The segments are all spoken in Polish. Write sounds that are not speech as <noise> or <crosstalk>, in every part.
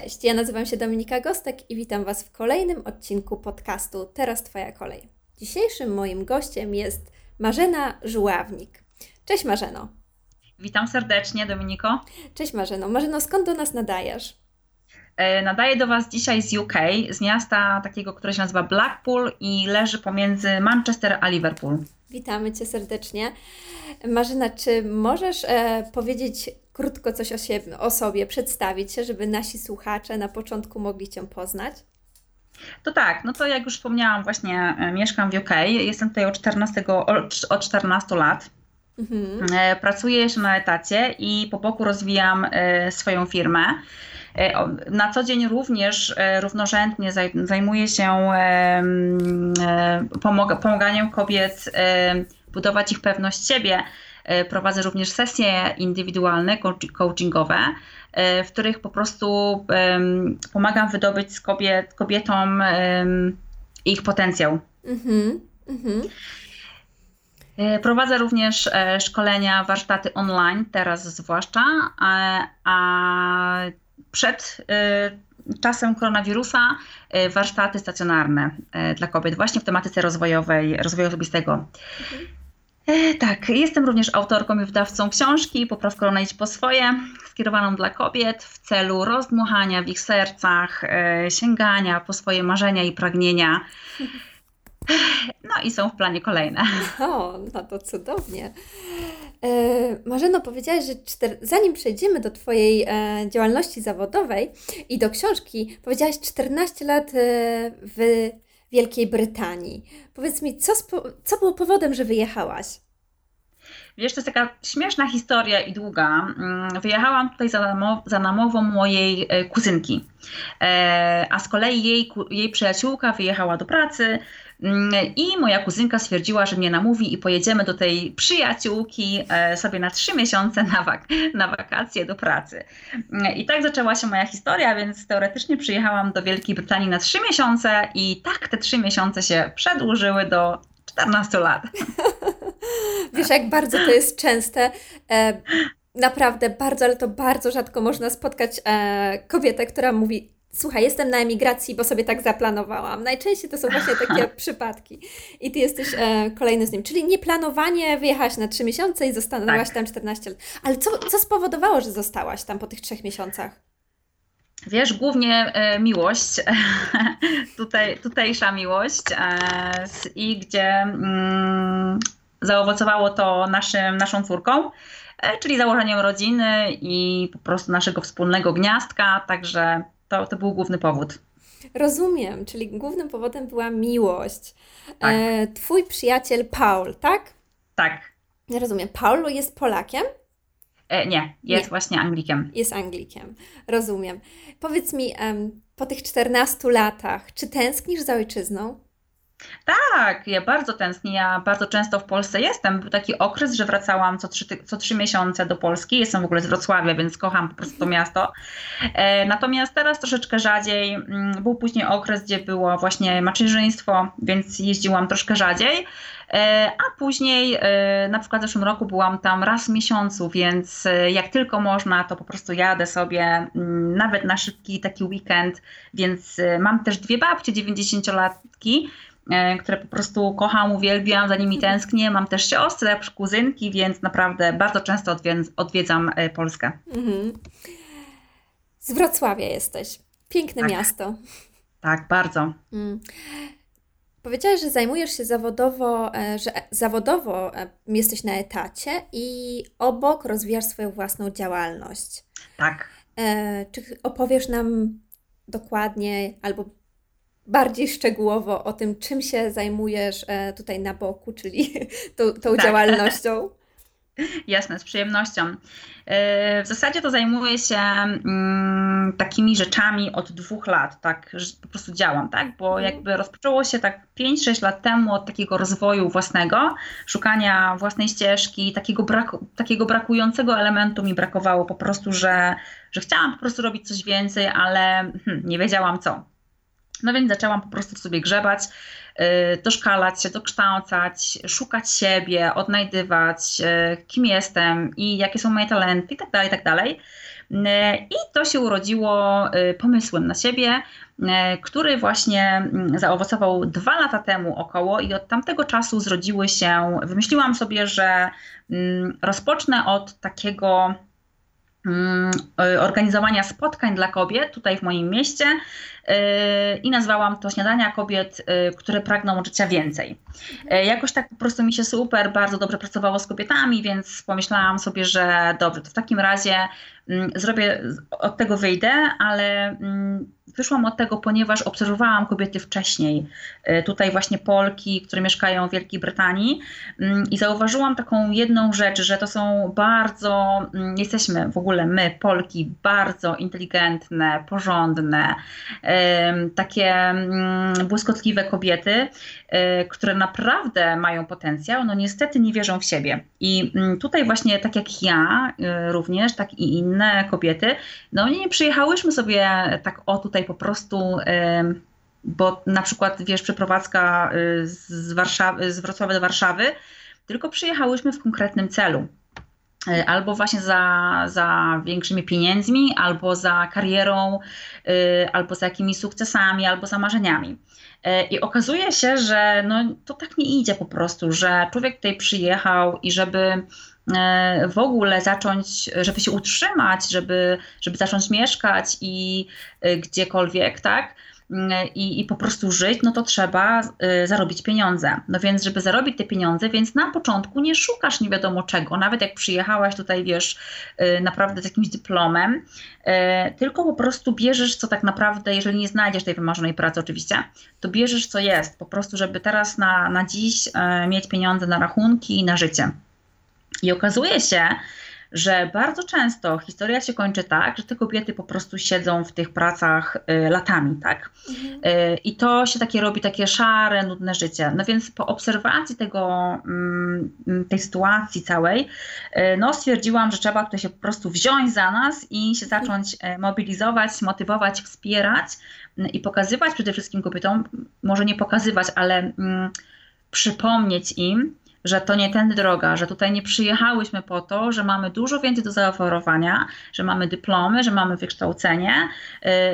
Cześć, ja nazywam się Dominika Gostek i witam Was w kolejnym odcinku podcastu Teraz Twoja kolej. Dzisiejszym moim gościem jest Marzena Żuławnik. Cześć Marzeno. Witam serdecznie, Dominiko. Cześć Marzeno. Marzeno, skąd do nas nadajesz? E, nadaję do Was dzisiaj z UK, z miasta takiego, które się nazywa Blackpool i leży pomiędzy Manchester a Liverpool. Witamy Cię serdecznie. Marzena, czy możesz e, powiedzieć krótko coś o, siebie, o sobie, przedstawić się, żeby nasi słuchacze na początku mogli Cię poznać? To tak, no to jak już wspomniałam, właśnie e, mieszkam w UK. Jestem tutaj od 14, od 14 lat. Mhm. E, pracuję jeszcze na etacie i po boku rozwijam e, swoją firmę. Na co dzień również równorzędnie zajmuję się pomaganiem kobiet budować ich pewność siebie prowadzę również sesje indywidualne, coachingowe, e, w których po prostu pomagam wydobyć z kobiet, kobietom ich potencjał. Mm-hmm, mm-hmm. Prowadzę również szkolenia, warsztaty online, teraz zwłaszcza, a, a przed czasem koronawirusa warsztaty stacjonarne dla kobiet właśnie w tematyce rozwojowej, rozwoju osobistego. Mhm. E, tak, jestem również autorką i wydawcą książki Poprawka Rona idź po swoje, skierowaną dla kobiet w celu rozdmuchania w ich sercach, e, sięgania po swoje marzenia i pragnienia. No i są w planie kolejne. O, no to cudownie. E, Marzeno, powiedziałaś, że czter... zanim przejdziemy do Twojej działalności zawodowej i do książki, powiedziałaś 14 lat w Wielkiej Brytanii. Powiedz mi, co, co było powodem, że wyjechałaś? Wiesz, to jest taka śmieszna historia i długa. Mm, wyjechałam tutaj za, za namową mojej e, kuzynki, e, a z kolei jej, jej przyjaciółka wyjechała do pracy i moja kuzynka stwierdziła, że mnie namówi i pojedziemy do tej przyjaciółki e, sobie na trzy miesiące na, wak na wakacje do pracy. Mm, I tak zaczęła się moja historia, więc teoretycznie przyjechałam do Wielkiej Brytanii na trzy miesiące i tak te trzy miesiące się przedłużyły do 14 lat. <laughs> Wiesz, jak bardzo to jest częste. E, naprawdę bardzo, ale to bardzo rzadko można spotkać e, kobietę, która mówi: Słuchaj, jestem na emigracji, bo sobie tak zaplanowałam. Najczęściej to są właśnie takie <laughs> przypadki. I ty jesteś e, kolejny z nim. Czyli nieplanowanie, wyjechałaś na trzy miesiące i zostałaś tak. tam 14 lat. Ale co, co spowodowało, że zostałaś tam po tych trzech miesiącach? Wiesz, głównie e, miłość, <laughs> tutaj, tutejsza miłość e, i gdzie mm, zaowocowało to naszym, naszą córką, e, czyli założeniem rodziny i po prostu naszego wspólnego gniazdka, także to, to był główny powód. Rozumiem, czyli głównym powodem była miłość. Tak. E, twój przyjaciel Paul, tak? Tak. Rozumiem. Paul jest Polakiem? E, nie, jest nie. właśnie Anglikiem. Jest Anglikiem, rozumiem. Powiedz mi, po tych 14 latach, czy tęsknisz za ojczyzną? Tak, ja bardzo tęsknię. Ja bardzo często w Polsce jestem. Był taki okres, że wracałam co trzy, co trzy miesiące do Polski. Jestem w ogóle z Wrocławia, więc kocham po prostu to miasto. E, natomiast teraz troszeczkę rzadziej. Mm, był później okres, gdzie było właśnie macierzyństwo, więc jeździłam troszkę rzadziej. E, a później e, na przykład w zeszłym roku byłam tam raz w miesiącu, więc e, jak tylko można, to po prostu jadę sobie mm, nawet na szybki taki weekend, więc mam też dwie babcie 90-latki, które po prostu kocham, uwielbiam, za nimi tęsknię. Mam też siostrę, kuzynki, więc naprawdę bardzo często odwiedzam Polskę. Mhm. Z Wrocławia jesteś. Piękne tak. miasto. Tak, bardzo. Mm. Powiedziałeś, że zajmujesz się zawodowo, e, że zawodowo e, jesteś na etacie i obok rozwijasz swoją własną działalność. Tak. E, czy opowiesz nam dokładnie albo bardziej szczegółowo o tym, czym się zajmujesz tutaj na boku, czyli <laughs> tą, tą tak. działalnością? <laughs> Jasne, z przyjemnością. E, w zasadzie to zajmuję się mm, takimi rzeczami od dwóch lat, tak, że po prostu działam, tak, bo mhm. jakby rozpoczęło się tak 5-6 lat temu od takiego rozwoju własnego, szukania własnej ścieżki, takiego, braku, takiego brakującego elementu mi brakowało po prostu, że, że chciałam po prostu robić coś więcej, ale hmm, nie wiedziałam co. No więc zaczęłam po prostu w sobie grzebać, yy, doszkalać się, dokształcać, szukać siebie, odnajdywać, yy, kim jestem i jakie są moje talenty itd., tak itd. Tak I to się urodziło pomysłem na siebie, który właśnie mm, zaowocował dwa lata temu około i od tamtego czasu zrodziły się, wymyśliłam sobie, że mm, rozpocznę od takiego mm, organizowania spotkań dla kobiet tutaj w moim mieście i nazwałam to Śniadania Kobiet, które pragną życia więcej. Jakoś tak po prostu mi się super, bardzo dobrze pracowało z kobietami, więc pomyślałam sobie, że dobrze, to w takim razie zrobię, od tego wyjdę, ale wyszłam od tego, ponieważ obserwowałam kobiety wcześniej, e, tutaj właśnie Polki, które mieszkają w Wielkiej Brytanii mm, i zauważyłam taką jedną rzecz, że to są bardzo, mm, jesteśmy w ogóle my, Polki, bardzo inteligentne, porządne, takie mm, błyskotliwe kobiety, e, które naprawdę mają potencjał, no niestety nie wierzą w siebie. I tutaj właśnie tak jak ja e, również, tak i inne kobiety, no nie przyjechałyśmy sobie tak o tutaj po prostu bo na przykład, wiesz, przeprowadzka y, z, Warszawy, z Wrocławia do Warszawy, tylko przyjechałyśmy w konkretnym celu. Y, albo właśnie za, za większymi pieniędzmi, albo za karierą, y, albo za jakimiś sukcesami, albo za marzeniami. I okazuje się, że no, to tak nie idzie po prostu, że człowiek tutaj przyjechał i żeby E, w ogóle zacząć, żeby się utrzymać, żeby, żeby zacząć mieszkać i e, gdziekolwiek, tak? E, I, i po prostu żyć, no to trzeba zarobić pieniądze. No więc, żeby zarobić te pieniądze, więc na początku nie szukasz nie wiadomo czego, nawet jak przyjechałaś tutaj, wiesz, naprawdę z jakimś dyplomem, tylko po prostu bierzesz, co tak naprawdę, jeżeli nie znajdziesz tej wymarzonej pracy oczywiście, to bierzesz, co jest, po prostu, żeby teraz na, na dziś mieć pieniądze na rachunki i na życie. I okazuje się, że bardzo często historia się kończy tak, że te kobiety po prostu siedzą w tych pracach y, latami, tak? Mhm. Y, I to się takie robi takie szare, nudne życie. No więc po obserwacji tego, mm, tej sytuacji całej, y, no stwierdziłam, że trzeba tutaj się po prostu wziąć za nas i się zacząć mobilizować, motywować, wspierać i pokazywać przede wszystkim kobietom, może nie pokazywać, ale mm, przypomnieć im, że to nie tędy droga, że tutaj nie przyjechałyśmy po to, że mamy dużo więcej do zaoferowania, że mamy dyplomy, że mamy wykształcenie,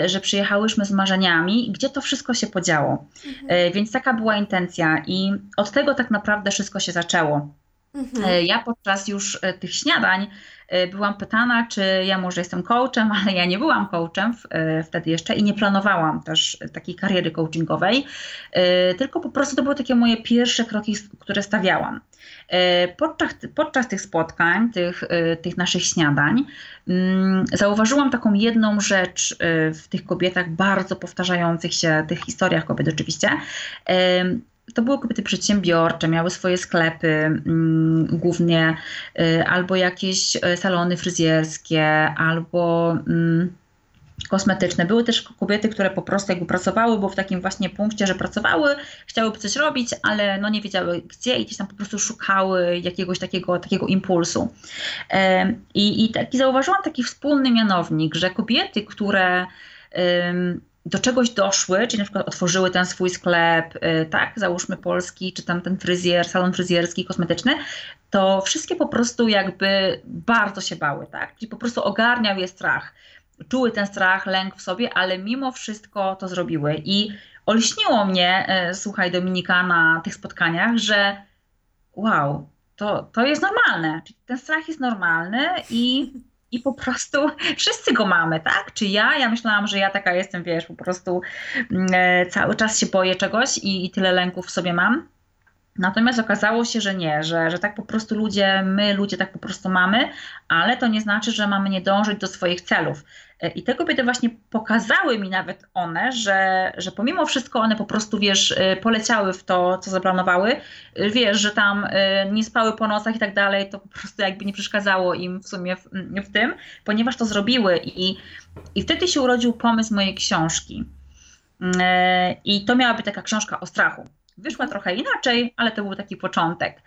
y, że przyjechałyśmy z marzeniami, gdzie to wszystko się podziało. Mhm. Y, więc taka była intencja i od tego tak naprawdę wszystko się zaczęło. Mhm. Y, ja podczas już tych śniadań byłam pytana, czy ja może jestem coachem, <laughs> ale ja nie byłam coachem wtedy jeszcze i nie planowałam też takiej kariery coachingowej, tylko po prostu to były takie moje pierwsze kroki, które stawiałam. Podczas, podczas tych spotkań, tych, tych naszych śniadań, mm, zauważyłam taką jedną rzecz w tych kobietach, bardzo powtarzających się, tych historiach kobiet oczywiście, to były kobiety przedsiębiorcze, miały swoje sklepy mm, głównie, y, albo jakieś y, salony fryzjerskie, albo mm, kosmetyczne. Były też kobiety, które po prostu jakby pracowały, bo w takim właśnie punkcie, że pracowały, chciałyby coś robić, ale no nie wiedziały gdzie i gdzieś tam po prostu szukały jakiegoś takiego, takiego impulsu. I, i taki zauważyłam taki wspólny mianownik, że kobiety, które do czegoś doszły, czyli na przykład otworzyły ten swój sklep, y, tak, załóżmy polski, czy tam ten fryzjer, salon fryzjerski, kosmetyczny, to wszystkie po prostu jakby bardzo się bały, tak, czyli po prostu ogarniał je strach. Czuły ten strach, lęk w sobie, ale mimo wszystko to zrobiły. I olśniło mnie, y, słuchaj, Dominika, na tych spotkaniach, że wow, to, to jest normalne. Ten strach jest normalny i i po prostu <laughs> wszyscy go mamy, tak? Czy ja? Ja myślałam, że ja taka jestem, wiesz, po prostu mm, e, cały czas się boję czegoś i, i tyle lęków w sobie mam. Natomiast okazało się, że nie, że, że tak po prostu ludzie, my ludzie tak po prostu mamy, ale to nie znaczy, że mamy nie dążyć do swoich celów. I te kobiety właśnie pokazały mi nawet one, że, że pomimo wszystko one po prostu, wiesz, y, poleciały w to, co zaplanowały. Y, wiesz, że tam nie spały po nocach i tak dalej, to po prostu jakby nie przeszkadzało im w sumie w, w tym, ponieważ to zrobiły. I, I wtedy się urodził pomysł mojej książki. I to miała być taka książka o strachu. Wyszła trochę inaczej, ale to był taki początek.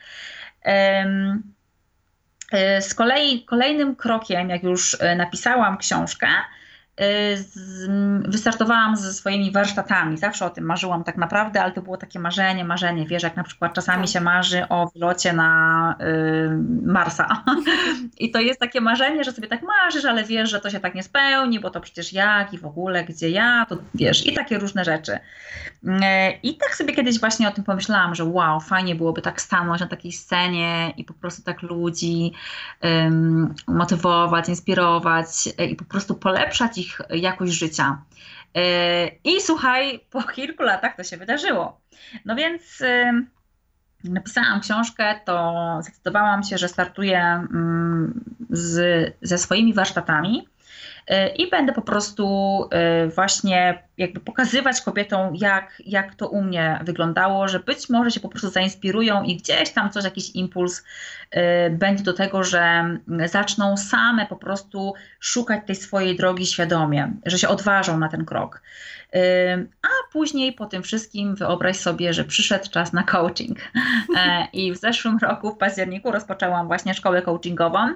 Z kolei kolejnym krokiem, jak już e, napisałam książkę, wystartowałam ze swoimi warsztatami. Zawsze o tym marzyłam tak naprawdę, ale to było takie marzenie, marzenie. Wiesz, jak na przykład czasami tak. się marzy o wylocie na y, Marsa. <laughs> I to jest takie marzenie, że sobie tak marzysz, ale wiesz, że to się tak nie spełni, bo to przecież jak i w ogóle, gdzie ja, to wiesz, i takie różne rzeczy. Y, I tak sobie kiedyś właśnie o tym pomyślałam, że wow, fajnie byłoby tak stanąć na takiej scenie i po prostu tak ludzi motywować, inspirować y, i po prostu polepszać ich jakość życia. E, I słuchaj, po kilku latach to się wydarzyło. No więc napisałam książkę, to zdecydowałam się, że startuję mm, z, ze swoimi warsztatami E, i będę po prostu e, właśnie jakby pokazywać kobietom, jak, jak to u mnie wyglądało, że być może się po prostu zainspirują i gdzieś tam coś, jakiś impuls będzie do tego, że zaczną same po prostu szukać tej swojej drogi świadomie, że się odważą na ten krok. A później po tym wszystkim wyobraź sobie, że przyszedł czas na coaching. E, I w zeszłym roku, w październiku, rozpoczęłam właśnie szkołę coachingową.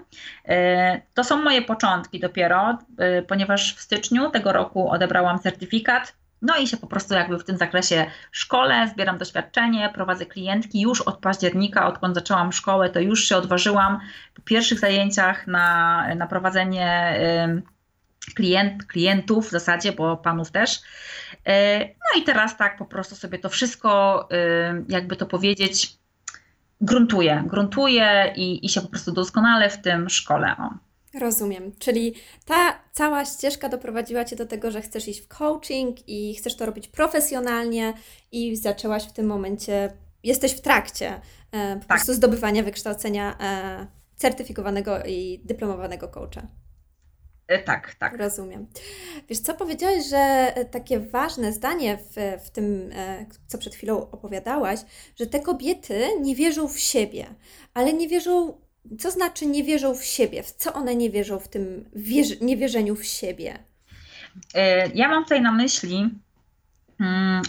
E, to są moje początki dopiero, e, ponieważ w styczniu tego roku odebrałam certyfikat. No i się po prostu jakby w tym zakresie szkole, zbieram doświadczenie, prowadzę klientki. Już od października, odkąd zaczęłam szkołę, to już się odważyłam po pierwszych zajęciach na, na prowadzenie klient, klientów w zasadzie, bo panów też. E, no i teraz tak po prostu sobie to wszystko, jakby to powiedzieć, gruntuje, gruntuje i, i się po prostu doskonale w tym szkole. O. Rozumiem. Czyli ta cała ścieżka doprowadziła Cię do tego, że chcesz iść w coaching i chcesz to robić profesjonalnie i zaczęłaś w tym momencie, jesteś w trakcie e, po tak. prostu zdobywania wykształcenia e, certyfikowanego i dyplomowanego coacha. E, tak, tak. Rozumiem. Wiesz co, powiedziałeś, że e, takie ważne zdanie w, w tym, e, co przed chwilą opowiadałaś, że te kobiety nie wierzą w siebie, ale nie wierzą, co znaczy nie wierzą w siebie? W co one nie wierzą w tym niewierzeniu w siebie? Ja mam tutaj na myśli, hmm,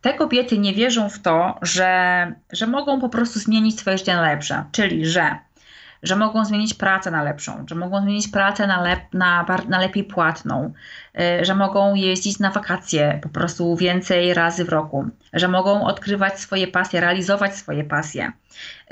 te kobiety nie wierzą w to, że, że mogą po prostu zmienić swoje życie na lepsze, czyli że że mogą zmienić pracę na lepszą, że mogą zmienić pracę na, lep, na, na lepiej płatną, y, że mogą jeździć na wakacje po prostu więcej razy w roku, że mogą odkrywać swoje pasje, realizować swoje pasje,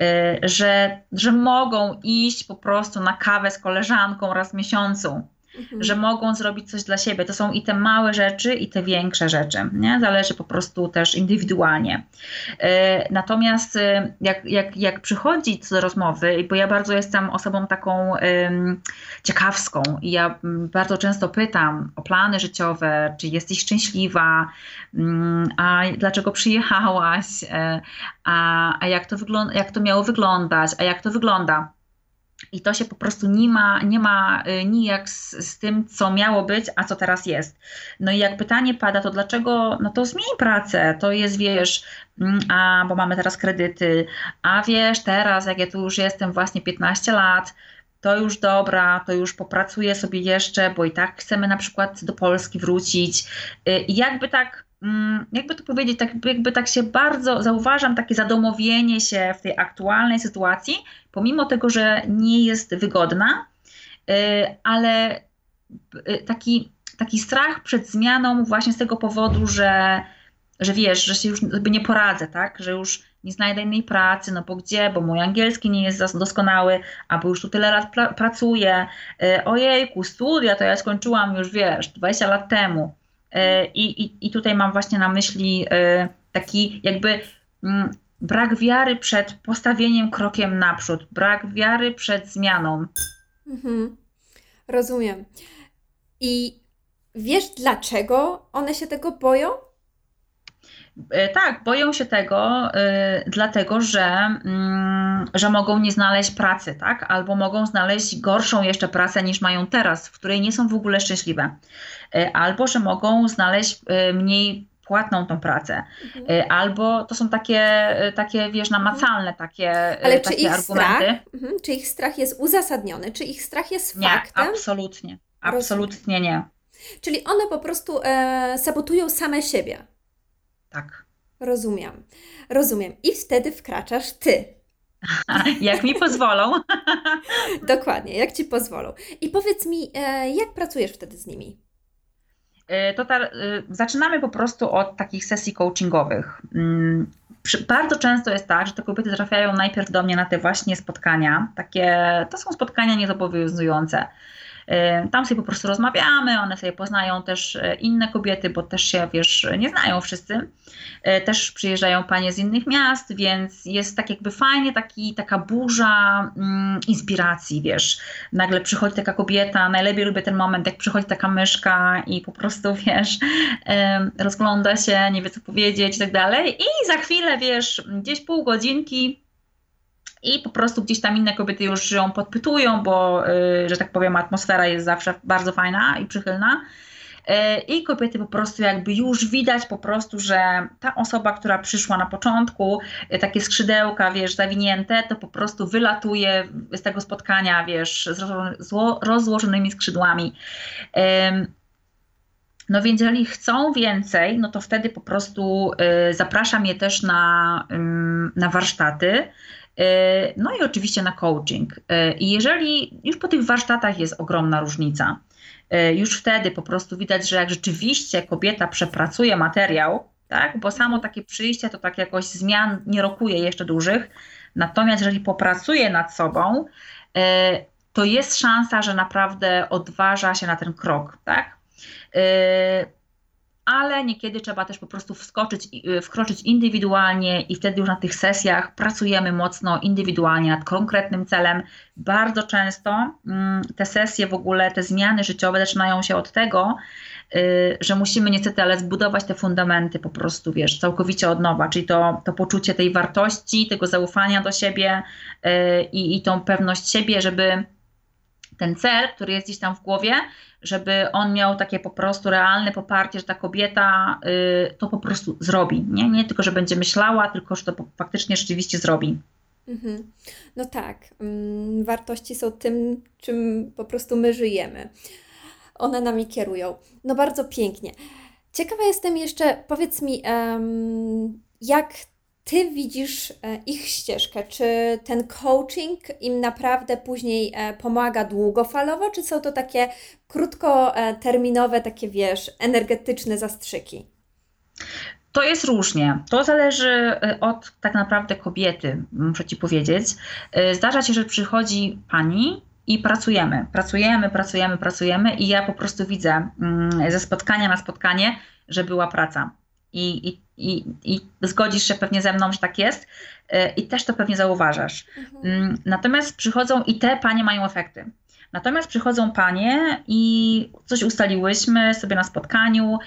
y, że, że mogą iść po prostu na kawę z koleżanką raz w miesiącu mhm. że mogą zrobić coś dla siebie. To są i te małe rzeczy, i te większe rzeczy. Nie? Zależy po prostu też indywidualnie. E, natomiast e, jak, jak, jak przychodzi do rozmowy, bo ja bardzo jestem osobą taką ciekawską i ja bardzo często pytam o plany życiowe, czy jesteś szczęśliwa, um, a dlaczego przyjechałaś, e, a, a jak, to wygląda, jak to miało wyglądać, a jak to wygląda. I to się po prostu nie ma, nie ma y, nijak z, z, tym, co miało być, a co teraz jest. No i jak pytanie pada, to dlaczego, no to zmień pracę, to jest, wiesz, mm, a bo mamy teraz kredyty, a wiesz, teraz jak ja tu już jestem właśnie 15 lat, to już dobra, to już popracuję sobie jeszcze, bo i tak chcemy na przykład do Polski wrócić. Y, I jakby tak jakby to powiedzieć, tak, jakby tak się bardzo zauważam takie zadomowienie się w tej aktualnej sytuacji, pomimo tego, że nie jest wygodna, y, ale y, taki, taki strach przed zmianą właśnie z tego powodu, że, że wiesz, że się już nie poradzę, tak, że już nie znajdę innej pracy, no bo gdzie, bo mój angielski nie jest doskonały, albo już tu tyle lat pracuję, y, ojejku, studia to ja skończyłam już, wiesz, 20 lat temu, I, i, I tutaj mam właśnie na myśli e, taki jakby mm, brak wiary przed postawieniem krokiem naprzód, brak wiary przed zmianą. Mhm. Rozumiem. I wiesz, dlaczego one się tego boją? E, tak, boją się tego, dlatego że, mm, że mogą nie znaleźć pracy, tak? Albo mogą znaleźć gorszą jeszcze pracę niż mają teraz, w której nie są w ogóle szczęśliwe. E, albo że mogą znaleźć e, mniej płatną tą pracę. Mhm. E, albo to są takie, takie wiesz, namacalne takie, Ale takie czy ich argumenty. Strach, mhm, czy ich strach jest uzasadniony? Czy ich strach jest nie, faktem? absolutnie. Absolutnie nie. Czyli one po prostu e, sabotują same siebie. Tak. Rozumiem. Rozumiem. I wtedy wkraczasz ty. <laughs> jak mi pozwolą. <laughs> Dokładnie, jak ci pozwolą. I powiedz mi, e, jak pracujesz wtedy z nimi? E, to ta, zaczynamy po prostu od takich sesji coachingowych. Mm, bardzo często jest tak, że te kobiety trafiają najpierw do mnie na te właśnie spotkania. Takie, to są spotkania niezobowiązujące. Tam sobie po prostu rozmawiamy, one sobie poznają też e, inne kobiety, bo też się, wiesz, nie znają wszyscy. E, też przyjeżdżają panie z innych miast, więc jest tak jakby fajnie, taki, taka burza mm, inspiracji, wiesz. Nagle przychodzi taka kobieta, najlepiej lubię ten moment, jak przychodzi taka myszka i po prostu, <laughs> wiesz, rozgląda się, nie wie co powiedzieć i tak dalej. I za chwilę, wiesz, gdzieś pół godzinki i po prostu gdzieś tam inne kobiety już ją podpytują, bo, y, że tak powiem, atmosfera jest zawsze bardzo fajna i przychylna. Y, I kobiety po prostu jakby już widać po prostu, że ta osoba, która przyszła na początku, y, takie skrzydełka, wiesz, zawinięte, to po prostu wylatuje z tego spotkania, wiesz, z rozłożonymi skrzydłami. No więc jeżeli chcą więcej, no to wtedy po prostu zapraszam je też na, na warsztaty. E, no i oczywiście na coaching. E, I jeżeli już po tych warsztatach jest ogromna różnica, e, już wtedy po prostu widać, że jak rzeczywiście kobieta przepracuje materiał, tak, bo samo takie przyjście to tak jakoś zmian nie rokuje jeszcze dużych, natomiast jeżeli popracuje nad sobą, to jest szansa, że naprawdę odważa się na ten krok, tak? Ale niekiedy trzeba też po prostu wskoczyć, y, wkroczyć indywidualnie i wtedy już na tych sesjach pracujemy mocno indywidualnie nad konkretnym celem. Bardzo często mm, te sesje w ogóle, te zmiany życiowe zaczynają się od tego, y, że musimy niestety ale zbudować te fundamenty po prostu, wiesz, całkowicie od nowa, czyli to, to poczucie tej wartości, tego zaufania do siebie y, i, i tą pewność siebie, żeby ten cel, który jest gdzieś tam w głowie, żeby on miał takie po prostu realne poparcie, że ta kobieta y, to po prostu zrobi. Nie? nie tylko, że będzie myślała, tylko, że to faktycznie rzeczywiście zrobi. Mhm. No tak, mm, wartości są tym, czym po prostu my żyjemy. One nami kierują. No bardzo pięknie. Ciekawa jestem jeszcze, powiedz mi, jak ty widzisz e, ich ścieżkę? Czy ten coaching im naprawdę później e, pomaga długofalowo, czy są to takie krótkoterminowe, takie wiesz, energetyczne zastrzyki? To jest różnie. To zależy e, od tak naprawdę kobiety, muszę Ci powiedzieć. Zdarza się, że przychodzi pani i pracujemy, pracujemy, pracujemy, pracujemy i ja po prostu widzę mm, ze spotkania na spotkanie, że była praca i, i, i, i zgodzisz się pewnie ze mną, że tak jest e, i też to pewnie zauważasz. Mhm. Mm, natomiast przychodzą i te panie mają efekty. Natomiast przychodzą panie i coś ustaliłyśmy sobie na spotkaniu.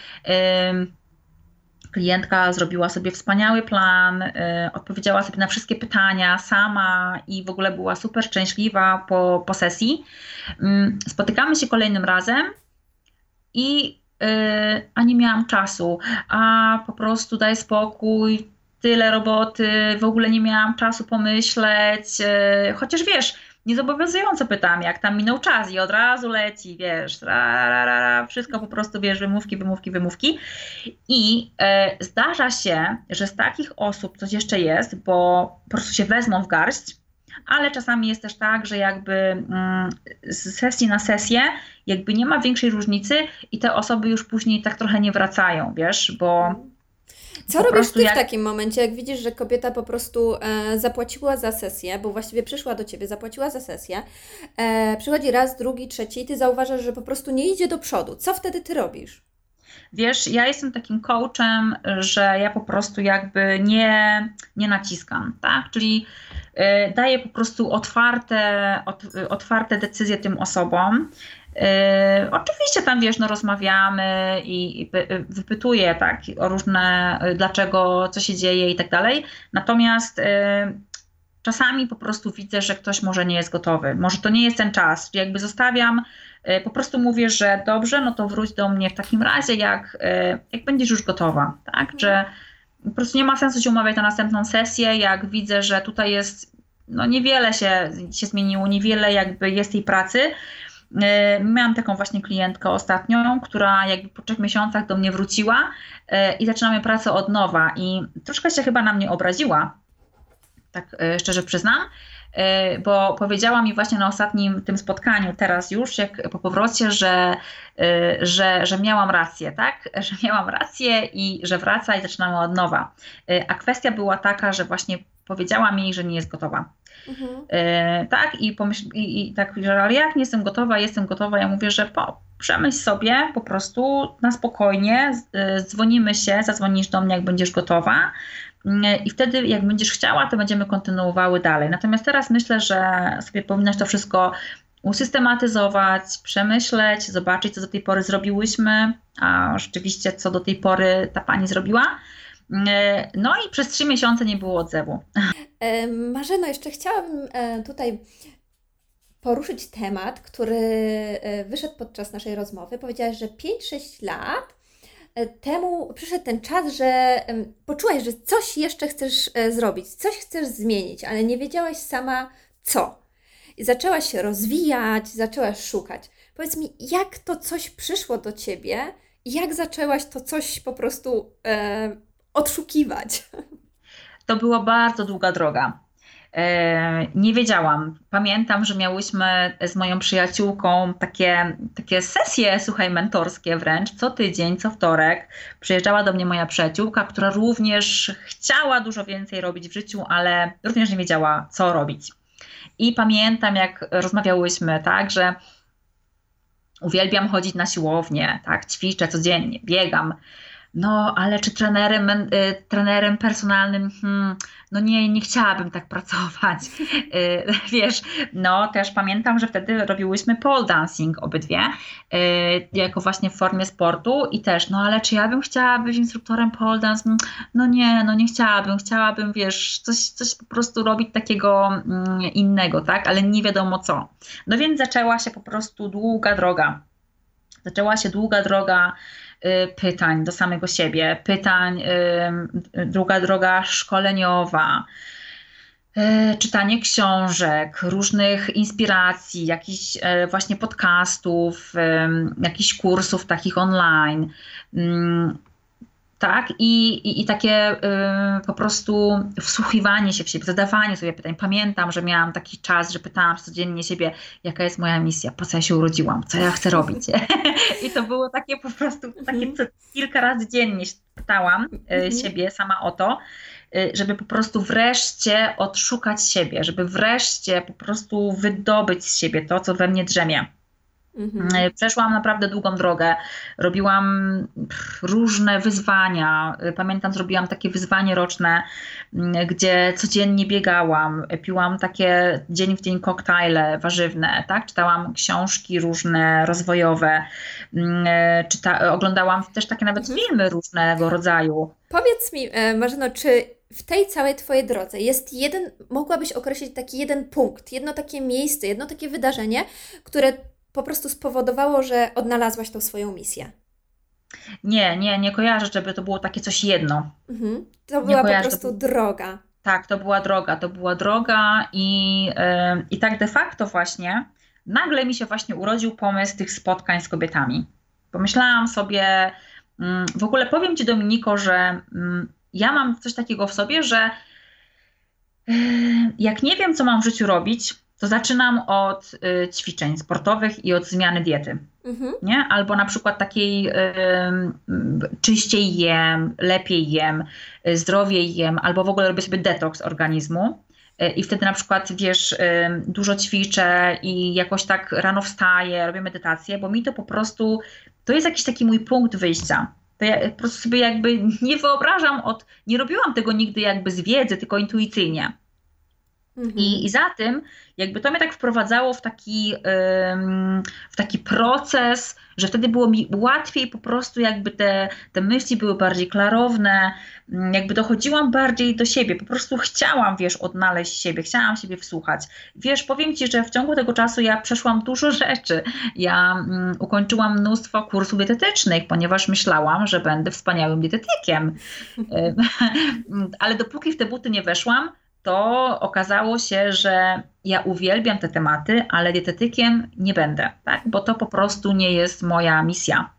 Klientka zrobiła sobie wspaniały plan, e, odpowiedziała sobie na wszystkie pytania sama i w ogóle była super szczęśliwa po, po sesji. Mm, spotykamy się kolejnym razem i a nie miałam czasu, a po prostu daj spokój, tyle roboty, w ogóle nie miałam czasu pomyśleć, y, chociaż wiesz, niezobowiązująco pytam, jak tam minął czas i od razu leci, wiesz, ra, ra, ra, ra, wszystko po prostu, wiesz, wymówki, wymówki, wymówki. I e, zdarza się, że z takich osób coś jeszcze jest, bo po prostu się wezmą w garść, ale czasami jest też tak, że jakby mm, z sesji na sesję jakby nie ma większej różnicy i te osoby już później tak trochę nie wracają, wiesz, bo co robisz ty jak... w takim momencie, jak widzisz, że kobieta po prostu e, zapłaciła za sesję, bo właściwie przyszła do ciebie, zapłaciła za sesję, e, przychodzi raz, drugi, trzeci i ty zauważasz, że po prostu nie idzie do przodu. Co wtedy ty robisz? Wiesz, ja jestem takim coachem, że ja po prostu jakby nie, nie naciskam, tak? Czyli y, daję po prostu otwarte, ot, otwarte decyzje tym osobom. Y, oczywiście tam wiesz, no rozmawiamy i, i wypytuję tak o różne, dlaczego, co się dzieje i tak dalej. Natomiast y, czasami po prostu widzę, że ktoś może nie jest gotowy. Może to nie jest ten czas. Jakby zostawiam E, po prostu mówię, że dobrze, no to wróć do mnie w takim razie, jak, e, jak będziesz już gotowa, tak? Że po prostu nie ma sensu się umawiać na następną sesję, jak widzę, że tutaj jest, no niewiele się, się zmieniło, niewiele jakby jest tej pracy. E, miałam taką właśnie klientkę ostatnią, która jakby po trzech miesiącach do mnie wróciła i zaczynamy pracę od nowa i troszkę się chyba na mnie obraziła, tak szczerze przyznam. E, bo powiedziała mi właśnie na ostatnim tym spotkaniu, teraz już, jak po powrocie, że, e, że, że miałam rację, tak? <laughs> Że miałam rację i że wraca i zaczynamy od nowa. E, a kwestia była taka, że właśnie powiedziała mi, że nie jest gotowa. Mhm. tak, i, pomyśl, i, i tak, że ale jak nie jestem gotowa, jestem gotowa. Ja mówię, że po, przemyśl sobie po prostu na spokojnie, dzwonimy się, zadzwonisz do mnie, jak będziesz gotowa. I wtedy, jak będziesz chciała, to będziemy kontynuowały dalej. Natomiast teraz myślę, że sobie powinnaś to wszystko usystematyzować, przemyśleć, zobaczyć, co do tej pory zrobiłyśmy, a rzeczywiście, co do tej pory ta pani zrobiła. No i przez trzy miesiące nie było odzewu. E, Marzeno, jeszcze chciałabym e, tutaj poruszyć temat, który e, wyszedł podczas naszej rozmowy. Powiedziałaś, że 5-6 lat temu przyszedł ten czas, że poczułaś, że coś jeszcze chcesz e, zrobić, coś chcesz zmienić, ale nie wiedziałaś sama co. I zaczęłaś się rozwijać, zaczęłaś szukać. Powiedz mi, jak to coś przyszło do ciebie i jak zaczęłaś to coś po prostu e, odszukiwać? To była bardzo długa droga. E, nie wiedziałam. Pamiętam, że miałyśmy z moją przyjaciółką takie, takie sesje, słuchaj, mentorskie wręcz, co tydzień, co wtorek. Przyjeżdżała do mnie moja przyjaciółka, która również chciała dużo więcej robić w życiu, ale również nie wiedziała, co robić. I pamiętam, jak rozmawiałyśmy, tak, że uwielbiam chodzić na siłownię, tak, ćwiczę codziennie, biegam. No, ale czy trenerem, y, trenerem personalnym, hmm, no nie, nie chciałabym tak pracować. <laughs> Y, <laughs> wiesz, no też pamiętam, że wtedy robiłyśmy pole dancing obydwie, y, jako właśnie w formie sportu i też, no ale czy ja bym chciała być instruktorem pole dance? No nie, no nie chciałabym, chciałabym, wiesz, coś, coś po prostu robić takiego mm, innego, tak, ale nie wiadomo co. No więc zaczęła się po prostu długa droga. Zaczęła się długa droga Y, pytań do samego siebie, pytań, y, druga droga szkoleniowa, y, czytanie książek, różnych inspiracji, jakichś właśnie podcastów, jakichś kursów takich online. Tak? I, i, i takie y, po prostu wsłuchiwanie się w siebie, zadawanie sobie pytań. Pamiętam, że miałam taki czas, że pytałam codziennie siebie, jaka jest moja misja, po co ja się urodziłam, co ja chcę robić. <laughs> I to było takie po prostu, takie mhm. co kilka razy dziennie pytałam y, mhm. siebie sama o to, y, żeby po prostu wreszcie odszukać siebie, żeby wreszcie po prostu wydobyć z siebie to, co we mnie drzemie. Mhm. E, przeszłam naprawdę długą drogę. Robiłam różne wyzwania. E, pamiętam, zrobiłam takie wyzwanie roczne, gdzie codziennie biegałam, piłam takie dzień w dzień koktajle warzywne, tak? Czytałam książki różne, rozwojowe, e, czyta, oglądałam też takie nawet mhm. filmy różnego rodzaju. Powiedz mi, Marzeno, czy w tej całej Twojej drodze jest jeden, mogłabyś określić taki jeden punkt, jedno takie miejsce, jedno takie wydarzenie, które po prostu spowodowało, że odnalazłaś tą swoją misję? Nie, nie, nie kojarzę, żeby to było takie coś jedno. Mhm. To była kojarzę, po prostu to... droga. Tak, to była droga, to była droga i, yy, i tak de facto właśnie nagle mi się właśnie urodził pomysł tych spotkań z kobietami. Pomyślałam sobie, yy, w ogóle powiem Ci Dominiko, że yy, ja mam coś takiego w sobie, że jak nie wiem, co mam w życiu robić, to zaczynam od y, ćwiczeń sportowych i od zmiany diety. Mhm. Nie? Albo na przykład takiej y, czyściej jem, lepiej jem, y, zdrowiej jem, albo w ogóle robię sobie detoks organizmu. I wtedy na przykład, wiesz, dużo ćwiczę i jakoś tak rano wstaję, robię medytację, bo mi to po prostu, to jest jakiś taki mój punkt wyjścia. To ja po prostu sobie jakby nie wyobrażam od, nie robiłam tego nigdy jakby z wiedzy, tylko intuicyjnie. Mhm. I, I za tym, jakby to mnie tak wprowadzało w taki, w taki proces, że wtedy było mi łatwiej po prostu, jakby te, te myśli były bardziej klarowne, mm, jakby dochodziłam bardziej do siebie, po prostu chciałam, wiesz, odnaleźć siebie, chciałam siebie wsłuchać. Wiesz, powiem Ci, że w ciągu tego czasu ja przeszłam dużo <laughs> rzeczy. Ja um, ukończyłam mnóstwo kursów dietetycznych, ponieważ myślałam, że będę wspaniałym dietetykiem. <laughs> <laughs> Ale dopóki w te buty nie weszłam, to okazało się, że ja uwielbiam te tematy, ale dietetykiem nie będę, tak? bo to po prostu nie jest moja misja.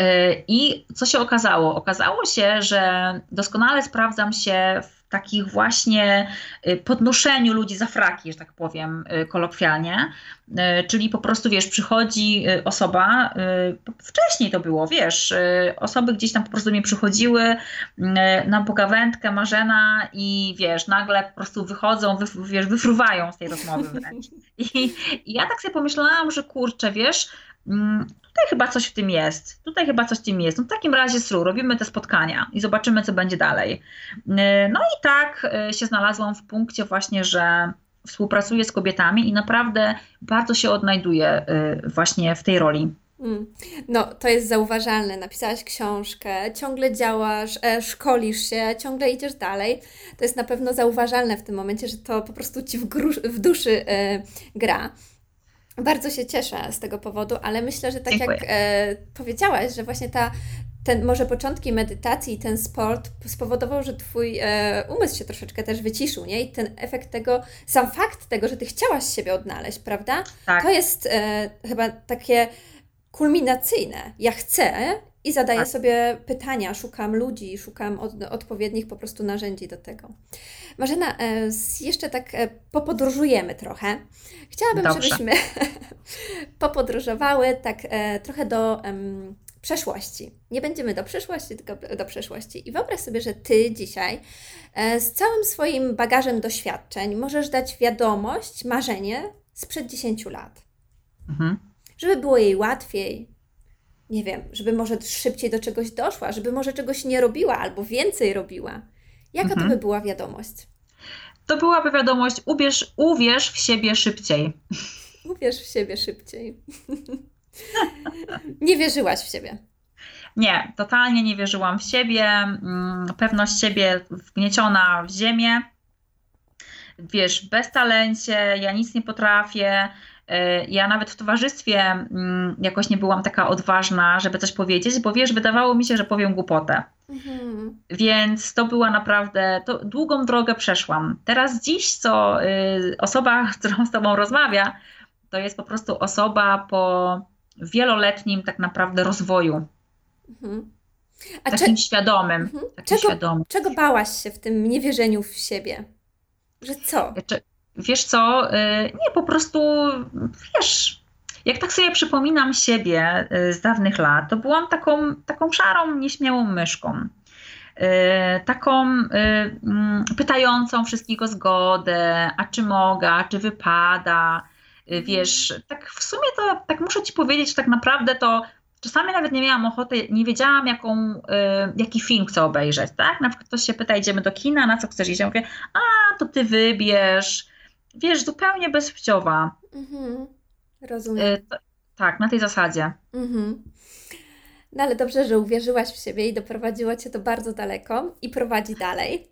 Y, I co się okazało? Okazało się, że doskonale sprawdzam się w takich właśnie y, podnoszeniu ludzi za fraki, że tak powiem y, kolokwialnie. Y, czyli po prostu, wiesz, przychodzi osoba, wcześniej to było, wiesz, osoby gdzieś tam po prostu mi przychodziły na pogawędkę Marzena i wiesz, nagle po prostu wychodzą, wy, wiesz, wyfruwają z tej rozmowy. I, I ja tak sobie pomyślałam, że kurczę, wiesz, tutaj chyba coś w tym jest, tutaj chyba coś w tym jest. No w takim razie sru, robimy te spotkania i zobaczymy, co będzie dalej. No i tak się znalazłam w punkcie właśnie, że współpracuję z kobietami i naprawdę bardzo się odnajduję właśnie w tej roli. Mm. No, to jest zauważalne. Napisałaś książkę, ciągle działasz, e, szkolisz się, ciągle idziesz dalej. To jest na pewno zauważalne w tym momencie, że to po prostu ci w, w duszy e, gra. Bardzo się cieszę z tego powodu, ale myślę, że tak Dziękuję. jak e, powiedziałaś, że właśnie ta, ten może początki medytacji i ten sport spowodował, że Twój e, umysł się troszeczkę też wyciszył, nie? I ten efekt tego, sam fakt tego, że Ty chciałaś siebie odnaleźć, prawda? Tak. To jest e, chyba takie kulminacyjne. Ja chcę i zadaję tak. sobie pytania, szukam ludzi, szukam od, odpowiednich po prostu narzędzi do tego. Marzena, e, jeszcze tak e, popodróżujemy trochę. Chciałabym, Dobrze. żebyśmy <laughs> popodróżowały tak e, trochę do przeszłości. Nie będziemy do przyszłości, tylko do przeszłości. I wyobraź sobie, że Ty dzisiaj z całym swoim bagażem doświadczeń możesz dać wiadomość, marzenie sprzed 10 lat. Mhm. Żeby było jej łatwiej, nie wiem, żeby może szybciej do czegoś doszła, żeby może czegoś nie robiła albo więcej robiła. Jaka mhm. to by była wiadomość? To byłaby wiadomość, ubierz, uwierz w siebie szybciej. Uwierz w siebie szybciej. <laughs> nie wierzyłaś w siebie. Nie, totalnie nie wierzyłam w siebie. Mm, pewność siebie wgnieciona w ziemię. Wiesz, bez talencie, ja nic nie potrafię. Y, ja nawet w towarzystwie mm, jakoś nie byłam taka odważna, żeby coś powiedzieć, bo wiesz, wydawało mi się, że powiem głupotę. Mhm. Więc to była naprawdę, to długą drogę przeszłam. Teraz dziś, co y, osoba, <laughs> z którą z Tobą rozmawia, to jest po prostu osoba po wieloletnim tak naprawdę rozwoju. Mhm. A takim świadomym. Mhm. Takim czego, świadomym. czego bałaś się w tym niewierzeniu w siebie? Że co? Wiesz co, y, nie, po prostu, wiesz, jak tak sobie przypominam siebie y, z dawnych lat, to byłam taką, taką szarą, nieśmiałą myszką. Y, taką mm, pytającą wszystkich o zgodę, a czy mogę, a czy wypada. Wiesz, tak w sumie to, tak muszę ci powiedzieć, że tak naprawdę to czasami nawet nie miałam ochoty, nie wiedziałam, jaką, jaki film chcę obejrzeć, tak? Na przykład ktoś się pyta, idziemy do kina, na co chcesz iść? Ja mówię, a, to ty wybierz, wiesz, zupełnie bezpłciowa. Mhm. Rozumiem. Y, tak, na tej zasadzie. Mhm. No ale dobrze, że uwierzyłaś w siebie i doprowadziło Cię to bardzo daleko i prowadzi dalej.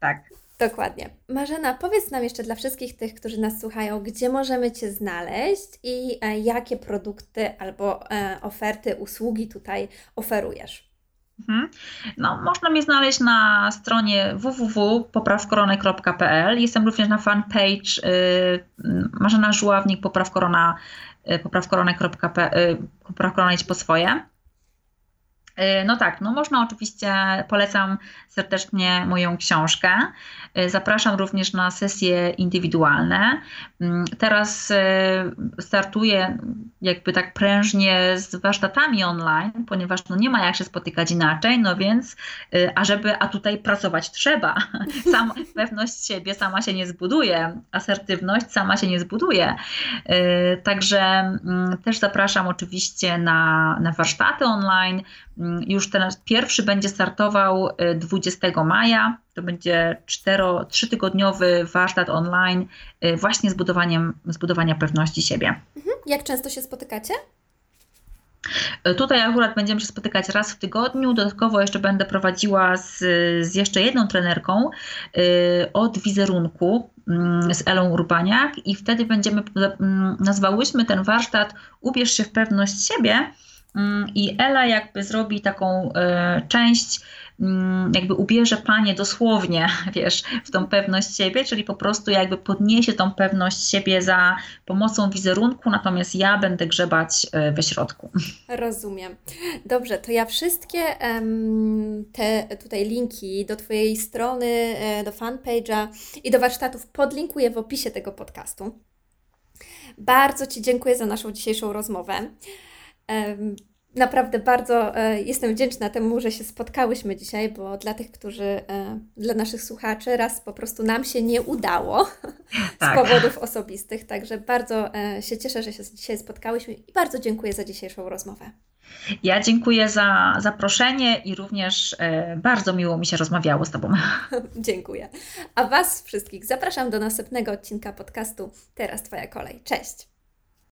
Tak. Dokładnie. Marzena, powiedz nam jeszcze dla wszystkich tych, którzy nas słuchają, gdzie możemy Cię znaleźć i e, jakie produkty albo e, oferty, usługi tutaj oferujesz. Mhm. No, można mnie znaleźć na stronie www.poprawkoronę.pl. Jestem również na fanpage y, Marzena Żuławnik poprawkorona, y, poprawkoronę.pl, y, poprawkorona idź po swoje. Y, no tak, no można oczywiście, polecam serdecznie moją książkę. Y, zapraszam również na sesje indywidualne. Mm, teraz y, startuję jakby tak prężnie z warsztatami online, ponieważ no nie ma jak się spotykać inaczej, no więc, a żeby, a tutaj pracować trzeba. <laughs> Sam, pewność siebie sama się nie zbuduje, asertywność sama się nie zbuduje. Także mm, też zapraszam oczywiście na, na warsztaty online. Mm, już ten pierwszy będzie startował 20 y, maja. To będzie 3-tygodniowy warsztat online y, właśnie z budowaniem, z budowania pewności siebie. Mhm. Jak często się spotykacie? Y, tutaj akurat będziemy się spotykać raz w tygodniu. Dodatkowo jeszcze będę prowadziła z, z jeszcze jedną trenerką od wizerunku mm, z Elą Urbaniak i wtedy będziemy, mm, nazwałyśmy ten warsztat Ubierz się w pewność siebie, I Ela jakby zrobi taką e, część mm, jakby ubierze Panie dosłownie, <laughs> wiesz, w tą pewność siebie, czyli po prostu jakby podniesie tą pewność siebie za pomocą wizerunku, natomiast ja będę grzebać e, we środku. Rozumiem. Dobrze, to ja wszystkie te tutaj linki do Twojej strony, e, do fanpage'a i do warsztatów podlinkuję w opisie tego podcastu. Bardzo Ci dziękuję za naszą dzisiejszą rozmowę. Naprawdę bardzo e, jestem wdzięczna temu, że się spotkałyśmy dzisiaj, bo dla tych, którzy, e, dla naszych słuchaczy, raz po prostu nam się nie udało <laughs> tak. z powodów osobistych. Także bardzo e, się cieszę, że się dzisiaj spotkałyśmy i bardzo dziękuję za dzisiejszą rozmowę. Ja dziękuję za zaproszenie i również bardzo miło mi się rozmawiało z Tobą. <laughs> dziękuję. A Was wszystkich zapraszam do następnego odcinka podcastu Teraz Twoja kolej. Cześć!